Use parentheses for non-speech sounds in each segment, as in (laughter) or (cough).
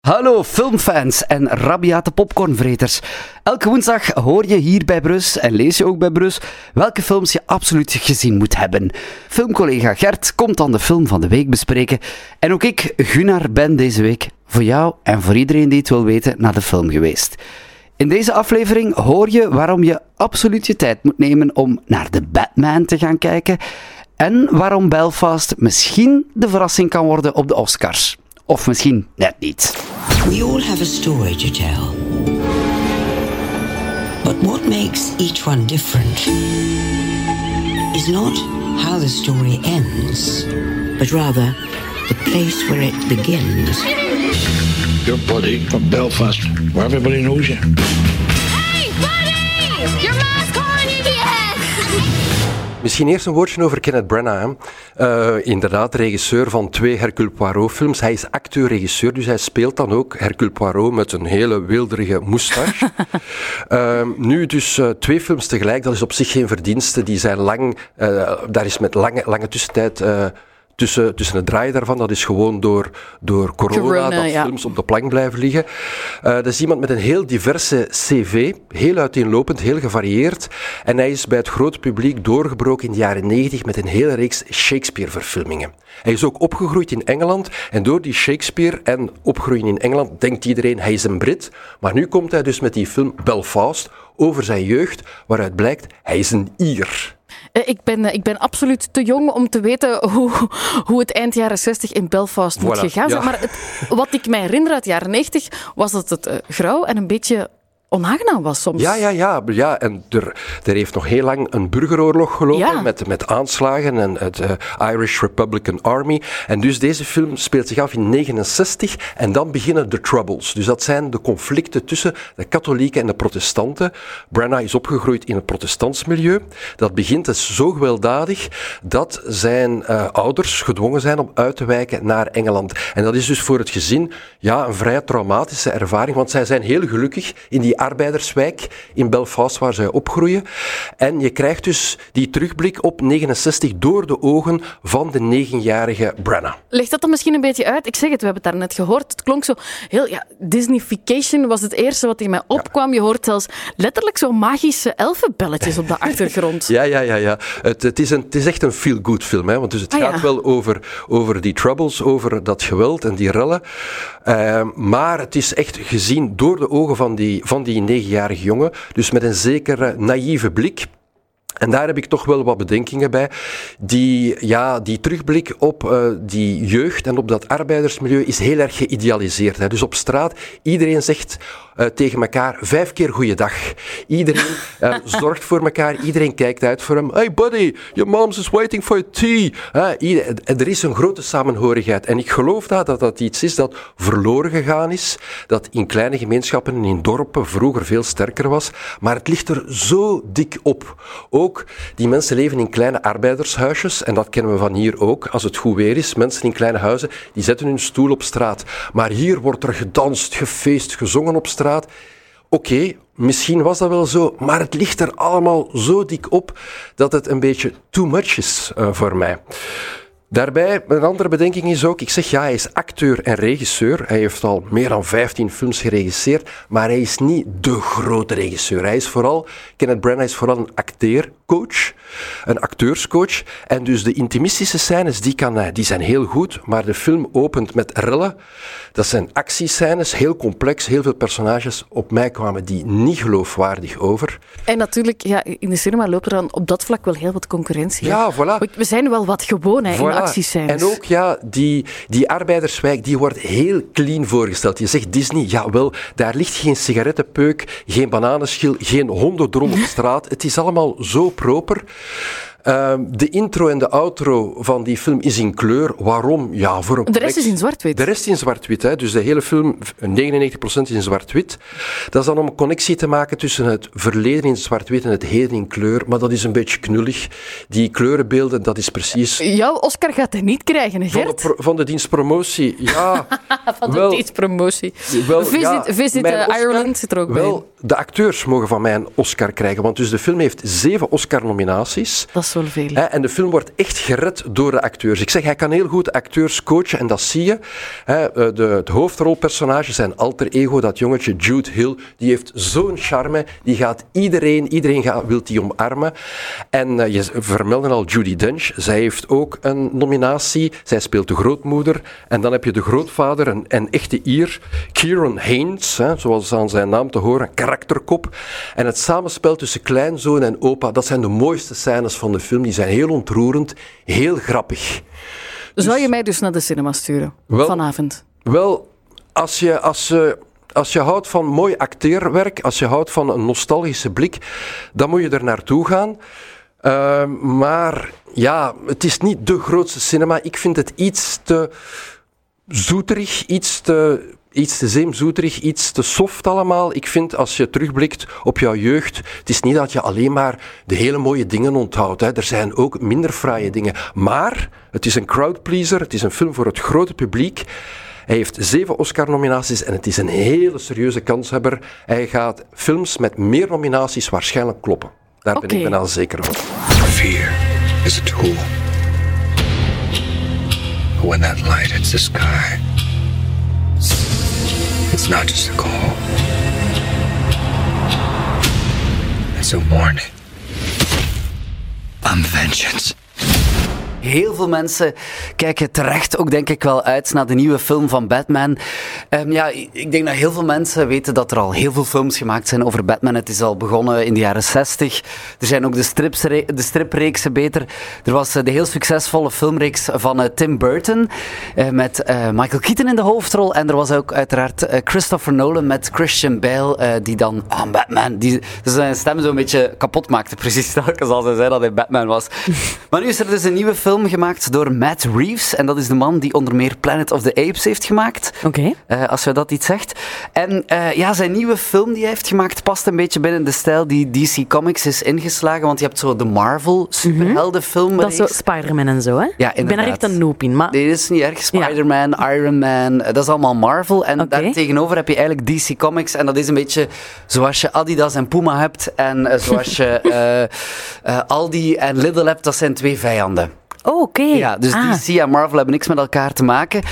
Hallo filmfans en rabiate popcornvreters. Elke woensdag hoor je hier bij Brus en lees je ook bij Brus welke films je absoluut gezien moet hebben. Filmcollega Gert komt dan de film van de week bespreken. En ook ik, Gunnar, ben deze week voor jou en voor iedereen die het wil weten naar de film geweest. In deze aflevering hoor je waarom je absoluut je tijd moet nemen om naar de Batman te gaan kijken. En waarom Belfast misschien de verrassing kan worden op de Oscars. Of misschien net niet. We all have a story to tell. But what makes each one different is not how the story ends, but rather the place where it begins. Your buddy from Belfast, where everybody knows you. Hey, buddy! Your mask on, idiot! Misschien eerst een woordje over Kenneth Branagh. Uh, inderdaad, regisseur van twee Hercule Poirot-films. Hij is acteur-regisseur, dus hij speelt dan ook Hercule Poirot met een hele wilderige moustache. uh, (laughs) nu dus uh, twee films tegelijk, dat is op zich geen verdienste. Die zijn lang, daar is met lange, lange tussentijd tussen, tussen het draaien daarvan. Dat is gewoon door, door corona, corona dat ja. films op de plank blijven liggen. Uh, dat is iemand met een heel diverse cv, heel uiteenlopend, heel gevarieerd. En hij is bij het grote publiek doorgebroken in de jaren 90 met een hele reeks Shakespeare-verfilmingen. Hij is ook opgegroeid in Engeland en door die Shakespeare en opgroeien in Engeland denkt iedereen hij is een Brit. Maar nu komt hij dus met die film Belfast over zijn jeugd, waaruit blijkt hij is een Ier. Uh, ik, ben, uh, ik ben absoluut te jong om te weten (laughs) hoe, hoe het eind jaren 60 in Belfast voilà, moet gegaan zijn. Ja. Maar het, wat ik mij herinner uit de jaren 90 was dat het uh, grauw en een beetje onaangenaam was soms. Ja, ja, ja. ja. En er, er heeft nog heel lang een burgeroorlog gelopen ja. met, met aanslagen en het uh, Irish Republican Army. En dus deze film speelt zich af in 69 en dan beginnen de Troubles. Dus dat zijn de conflicten tussen de katholieken en de protestanten. Branagh is opgegroeid in het protestants milieu. Dat begint dus zo gewelddadig dat zijn uh, ouders gedwongen zijn om uit te wijken naar Engeland. En dat is dus voor het gezin ja, een vrij traumatische ervaring, want zij zijn heel gelukkig in die arbeiderswijk in Belfast waar zij opgroeien. En je krijgt dus die terugblik op 69 door de ogen van de negenjarige Branagh. Leg dat dan misschien een beetje uit? Ik zeg het, we hebben het daarnet gehoord. Het klonk zo heel... Ja, Disneyfication was het eerste wat in mij opkwam. Je hoort zelfs letterlijk zo magische elfenbelletjes op de (laughs) achtergrond. ja, ja, ja. ja. Het, het, is een, het is echt een feel-good film. Hè? Want dus het ah, gaat ja. wel over, over die troubles, over dat geweld en die rellen. Uh, maar het is echt gezien door de ogen van die, van die negenjarige jongen. Dus met een zekere naïeve blik. En daar heb ik toch wel wat bedenkingen bij. Die, ja, die terugblik op uh, die jeugd en op dat arbeidersmilieu is heel erg geïdealiseerd. Hè. Dus op straat, iedereen zegt uh, tegen elkaar vijf keer goeiedag. Iedereen uh, (laughs) zorgt voor elkaar, iedereen kijkt uit voor hem. Hey buddy, your mom's is waiting for your tea. Uh, er is een grote samenhorigheid. En ik geloof dat, dat dat iets is dat verloren gegaan is. Dat in kleine gemeenschappen en in dorpen vroeger veel sterker was. Maar het ligt er zo dik op. Ook die mensen leven in kleine arbeidershuisjes. En dat kennen we van hier ook. Als het goed weer is, mensen in kleine huizen, die zetten hun stoel op straat. Maar hier wordt er gedanst, gefeest, gezongen op straat. Oké, misschien was dat wel zo, maar het ligt er allemaal zo dik op dat het een beetje too much is uh, voor mij. Daarbij, een andere bedenking is ook, ik zeg ja, hij is acteur en regisseur. Hij heeft al meer dan 15 films geregisseerd, maar hij is niet de grote regisseur. Hij is vooral, Kenneth Branagh is vooral een acteercoach, een acteurscoach. En dus de intimistische scènes, die, kan hij, die zijn heel goed, maar de film opent met rellen. Dat zijn actiescènes, heel complex, heel veel personages. Op mij kwamen die niet geloofwaardig over. En natuurlijk, ja, in de cinema loopt er dan op dat vlak wel heel wat concurrentie. Ja, voilà. We zijn wel wat gewoon hè, voilà. in actiescènes. En ook, ja, die, die arbeiderswijk, die wordt heel clean voorgesteld. Je zegt Disney, jawel, daar ligt geen sigarettenpeuk, geen bananenschil, geen hondendrom op straat. Het is allemaal zo proper. Uh, de intro en de outro van die film is in kleur. Waarom? Ja, voor een de rest is in zwart-wit. De rest in zwart-wit. Dus de hele film, 99% is in zwart-wit. Dat is dan om een connectie te maken tussen het verleden in zwart-wit en het heden in kleur. Maar dat is een beetje knullig. Die kleurenbeelden, dat is precies... Jouw Oscar gaat hij niet krijgen, Gert? Van de, van de dienstpromotie, ja. (laughs) van de wel, dienstpromotie. Wel, visit ja, visit uh, Oscar, Ireland zit er ook wel, bij. De acteurs mogen van mij een Oscar krijgen. Want dus de film heeft zeven Oscar-nominaties. Dat Hè, en de film wordt echt gered door de acteurs. Ik zeg, hij kan heel goed acteurs coachen en dat zie je. Hè, eh, de, het hoofdrolpersonage, zijn alter ego, dat jongetje Jude Hill, die heeft zo'n charme. Die gaat iedereen, iedereen wil die omarmen. En uh, je vermeldde al Judy Dench. Zij heeft ook een nominatie. Zij speelt de grootmoeder. En dan heb je de grootvader, een, een echte Ier, Kieran Haynes, hè, zoals aan zijn naam te horen, karakterkop. En het samenspel tussen kleinzoon en opa, dat zijn de mooiste scènes van de film. Die zijn heel ontroerend, heel grappig. Zou je mij dus naar de cinema sturen vanavond? Wel, als je, als, je, als je houdt van mooi acteerwerk, als je houdt van een nostalgische blik, dan moet je er naartoe gaan. Uh, maar ja, het is niet de grootste cinema. Ik vind het iets te zoeterig, iets te iets te zeemzoeterig, iets te soft allemaal. Ik vind, als je terugblikt op jouw jeugd, het is niet dat je alleen maar de hele mooie dingen onthoudt. Hè. Er zijn ook minder fraaie dingen. Maar het is een crowdpleaser, het is een film voor het grote publiek. Hij heeft zeven Oscar-nominaties en het is een hele serieuze kanshebber. Hij gaat films met meer nominaties waarschijnlijk kloppen. Daar okay. ben ik bijna zeker van. Fear is a tool. When that light hits the sky... It's not just a call. It's a warning. I'm vengeance. Heel veel mensen kijken terecht ook, denk ik, wel uit naar de nieuwe film van Batman. Um, ja, ik denk dat heel veel mensen weten dat er al heel veel films gemaakt zijn over Batman. Het is al begonnen in de jaren 60. Er zijn ook de, strips, de stripreeksen beter. Er was eh, de heel succesvolle filmreeks van uh, Tim Burton uh, met Michael Keaton in de hoofdrol. En er was ook uiteraard Christopher Nolan met Christian Bale, die dan oh, Batman, die zijn stem zo'n beetje kapot maakte, precies telkens als hij zei dat hij Batman was. (laughs) maar nu is er dus een nieuwe film film gemaakt door Matt Reeves. En dat is de man die onder meer Planet of the Apes heeft gemaakt. Oké. Eh, als je dat iets zegt. En uh, ja, zijn nieuwe film die hij heeft gemaakt past een beetje binnen de stijl die DC Comics is ingeslagen. Want je hebt zo de Marvel superheldenfilm. Mm -hmm. Dat is zo Spider-Man en zo, hè? Ja, Ik ben er echt een noob in. Maar... Nee, dat is niet erg. Spider-Man, Iron Man, eh, dat is allemaal Marvel. En okay. daar tegenover heb je eigenlijk DC Comics. En dat is een beetje zoals je Adidas en Puma hebt. En uh, zoals je (laughs) Aldi en Lidl hebt, dat zijn twee vijanden. Oh, oké. Ja, dus ah. DC en Marvel hebben niks met elkaar te maken.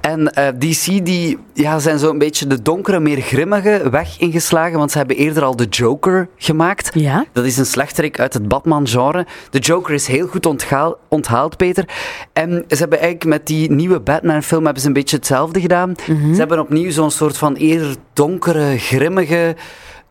En uh, eh, DC die, ja, zijn zo een beetje de donkere, meer grimmige weg ingeslagen, want ze hebben eerder al de Joker gemaakt. Ja. Dat is een slechterik uit het Batman-genre. De Joker is heel goed onthaal, onthaald, Peter. En ze hebben eigenlijk met die nieuwe Batman-film hebben ze een beetje hetzelfde gedaan. Mhm. Ze hebben opnieuw zo'n soort van eerder donkere, grimmige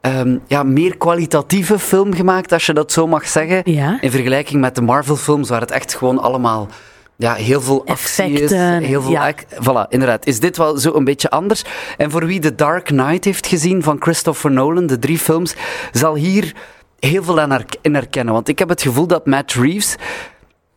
um, ja, meer kwalitatieve film gemaakt, als je dat zo mag zeggen. In vergelijking met de Marvel-films, waar het echt gewoon allemaal ja, heel veel actie is. Heel veel ja. Voilà, inderdaad. Is dit wel zo een beetje anders? En voor wie The Dark Knight heeft gezien van Christopher Nolan, de drie films, zal hier heel veel aan in herkennen. Want ik heb het gevoel dat Matt Reeves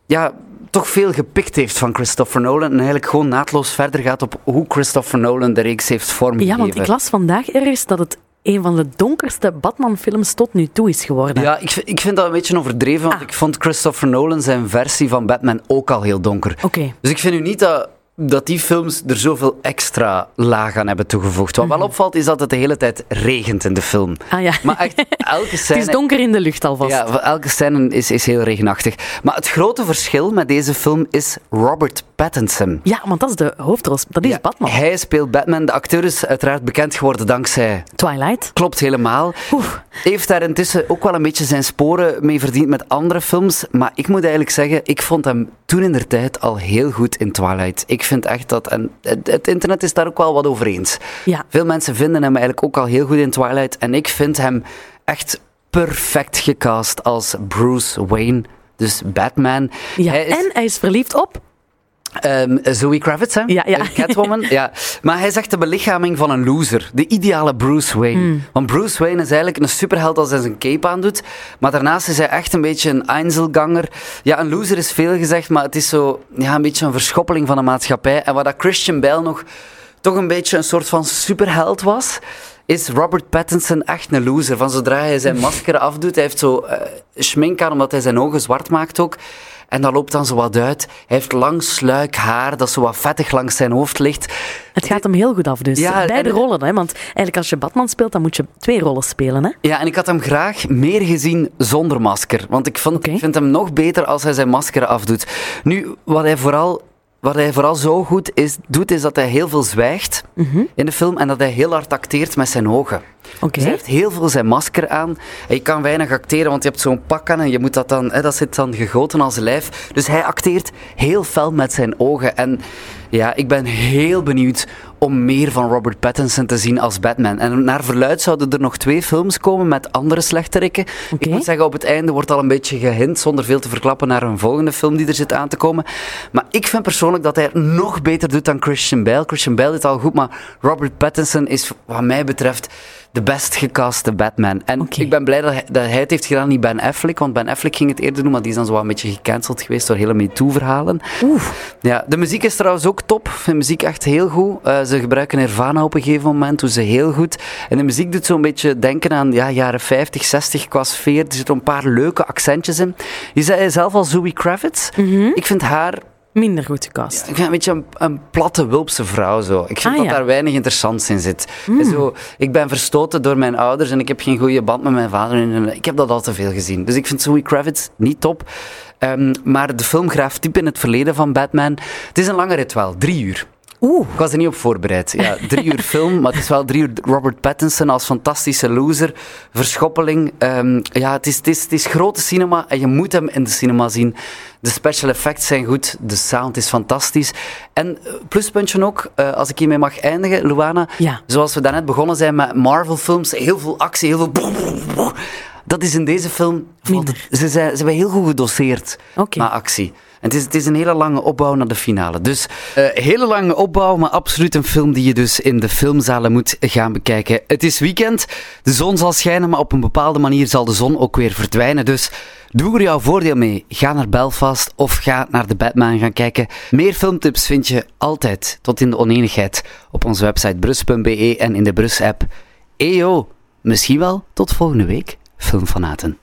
ja, toch veel gepikt heeft van Christopher Nolan en eigenlijk gewoon naadloos verder gaat op hoe Christopher Nolan de reeks heeft vormgegeven. Ja, want ik las vandaag ergens dat het een van de donkerste Batman-films tot nu toe is geworden. Ja, ik, ik vind dat een beetje overdreven, want ah. ik vond Christopher Nolan zijn versie van Batman ook al heel donker. Oké. Dus ik vind nu niet dat dat die films er zoveel extra laag aan hebben toegevoegd. Wat wel mhm. opvalt is dat het de hele tijd regent in de film. Ah ja. Maar echt, elke scène... (laughs) het is donker in de lucht alvast. Ja, elke scène is, is heel regenachtig. Maar het grote verschil met deze film is Robert Pattinson. Ja, want dat is de hoofdrol. Dat is Batman. Hij speelt Batman. De acteur is uiteraard bekend geworden dankzij... Twilight. Klopt helemaal. Oef. Heeft daar intussen ook wel een beetje zijn sporen mee verdiend met andere films. Maar ik moet eigenlijk zeggen, ik vond hem toen in der tijd al heel goed in Twilight. Ik vind echt dat... En het, internet is daar ook wel wat over eens. Ja. Veel mensen vinden hem eigenlijk ook al heel goed in Twilight. En ik vind hem echt perfect gecast als Bruce Wayne. Dus Batman. Ja, en hij is verliefd op Um, Zoe Kravitz, hè? Ja, ja. Catwoman. (laughs) ja. Maar hij zegt de belichaming van een loser. De ideale Bruce Wayne. Hmm. Want Bruce Wayne is eigenlijk een superheld als hij zijn cape aandoet. Maar daarnaast is hij echt een beetje een Einzelganger. Ja, een loser is veel gezegd, maar het is zo ja, een beetje een verschoppeling van de maatschappij. En waar dat Christian Bale nog toch een beetje een soort van superheld was, is Robert Pattinson echt een loser. Van zodra hij zijn (laughs) masker afdoet, hij heeft zo uh, schmink aan omdat hij zijn ogen zwart maakt ook. En dat loopt dan zo wat uit. Hij heeft lang sluik haar dat zo wat vettig langs zijn hoofd ligt. Het gaat hem heel goed af dus. Ja, Beide en- rollen, hè? want eigenlijk als je Batman speelt, dan moet je twee rollen spelen. Hè? Ja, en ik had hem graag meer gezien zonder masker. Want ik, vond, Oké. ik vind hem nog beter als hij zijn masker afdoet. Nu, wat hij vooral, wat hij vooral zo goed is, doet, is dat hij heel veel zwijgt in de film en dat hij heel hard acteert met zijn ogen. Dus hij heeft heel veel zijn masker aan. Je kan weinig acteren, want je hebt zo'n pak aan en je moet dat dan, hè, dat zit dan gegoten als lijf. Dus hij acteert heel fel met zijn ogen. En ja, ik ben heel benieuwd om meer van Robert Pattinson te zien als Batman. En naar verluid zouden er nog twee films komen met andere slechterikken. Ik moet zeggen, op het einde wordt al een beetje gehint, zonder veel te verklappen, naar een volgende film die er zit aan te komen. Maar ik vind persoonlijk dat hij het nog beter doet dan Christian Bale. Christian Bale doet al goed, maar Robert Pattinson is, wat mij betreft, de best gecaste Batman. En ik ben blij dat hij, dat hij het heeft gedaan, niet Ben Affleck, want Ben Affleck ging het eerder doen, maar die is dan zo een beetje gecanceld geweest door hele MeToo-verhalen. Ja, de muziek is trouwens ook top. Ik vind muziek echt heel goed. Eh, ze gebruiken Nirvana op een gegeven moment, doen ze heel goed. En de muziek doet zo'n beetje denken aan ja, jaren 50, 60 qua sfeer. Er zitten een paar leuke accentjes in. Je zei zelf al Zoe Kravitz. Ik vind haar Minder goed gecast. ik vind een beetje een, een platte Wulpse vrouw zo. Ik vind Ah, dat ja. daar weinig interessants in zit. En Zo, ik ben verstoten door mijn ouders en ik heb geen goede band met mijn vader. En ik heb dat al te veel gezien. Dus ik vind Zoe Kravitz niet top. Ehm, maar de film graaft diep in het verleden van Batman. Het is een lange rit wel, drie uur. Oeh. Ik was er niet op voorbereid. Ja, drie uur film, maar het is wel drie uur Robert Pattinson als fantastische loser. Verschoppeling. Ehm, ja, het is, het, is, het is grote cinema en je moet hem in de cinema zien. De special effects zijn goed, de sound is fantastisch. En eh, pluspuntje ook, eh, als ik hiermee mag eindigen, Luana. Ja. Zoals we daarnet begonnen zijn met Marvel-films, heel veel actie, heel veel... Dat is in deze film... Minder. Ze, zijn, ze hebben heel goed gedoseerd Oké. na actie. En het is, het is een hele lange opbouw naar de finale. Dus eh hele lange opbouw, maar absoluut een film die je dus in de filmzalen moet gaan bekijken. Het is weekend, de zon zal schijnen, maar op een bepaalde manier zal de zon ook weer verdwijnen. Dus doe er jouw voordeel mee. Ga naar Belfast of ga naar de Batman gaan kijken. Meer filmtips vind je altijd, tot in de oneenigheid, op onze website brus.be en in de Brus-app. Eyo, misschien wel tot volgende week, filmfanaten.